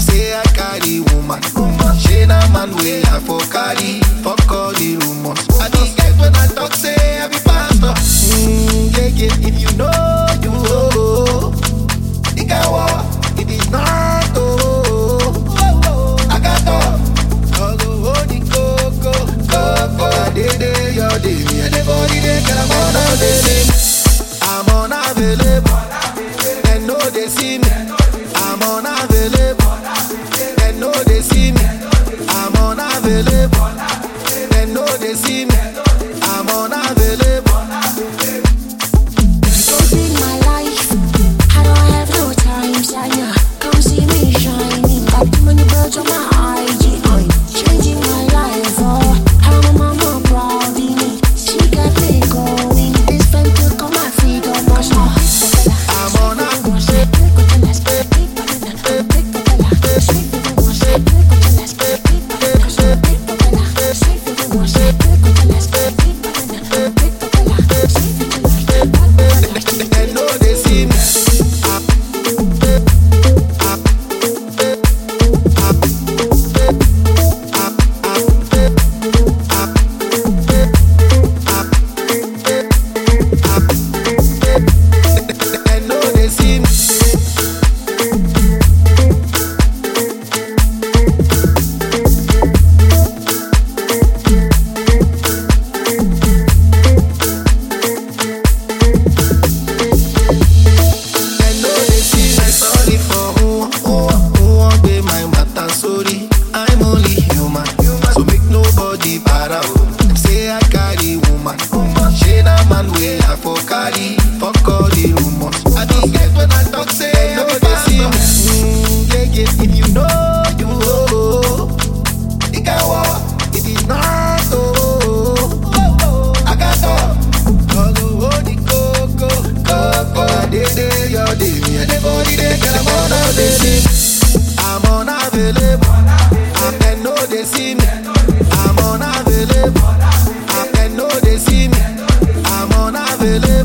Say I carry woman. She man way I for carry. Fuck all the rumors. I just get when I talk say I be body, fuck all the rumors. I don't care when I talk, say I will pass you. Mm, yeah, yeah, if you know you, oh, it can work. It's not, I'm. I'm unavailable. I know they see me. I'm unavailable. I know they see me. I'm unavailable.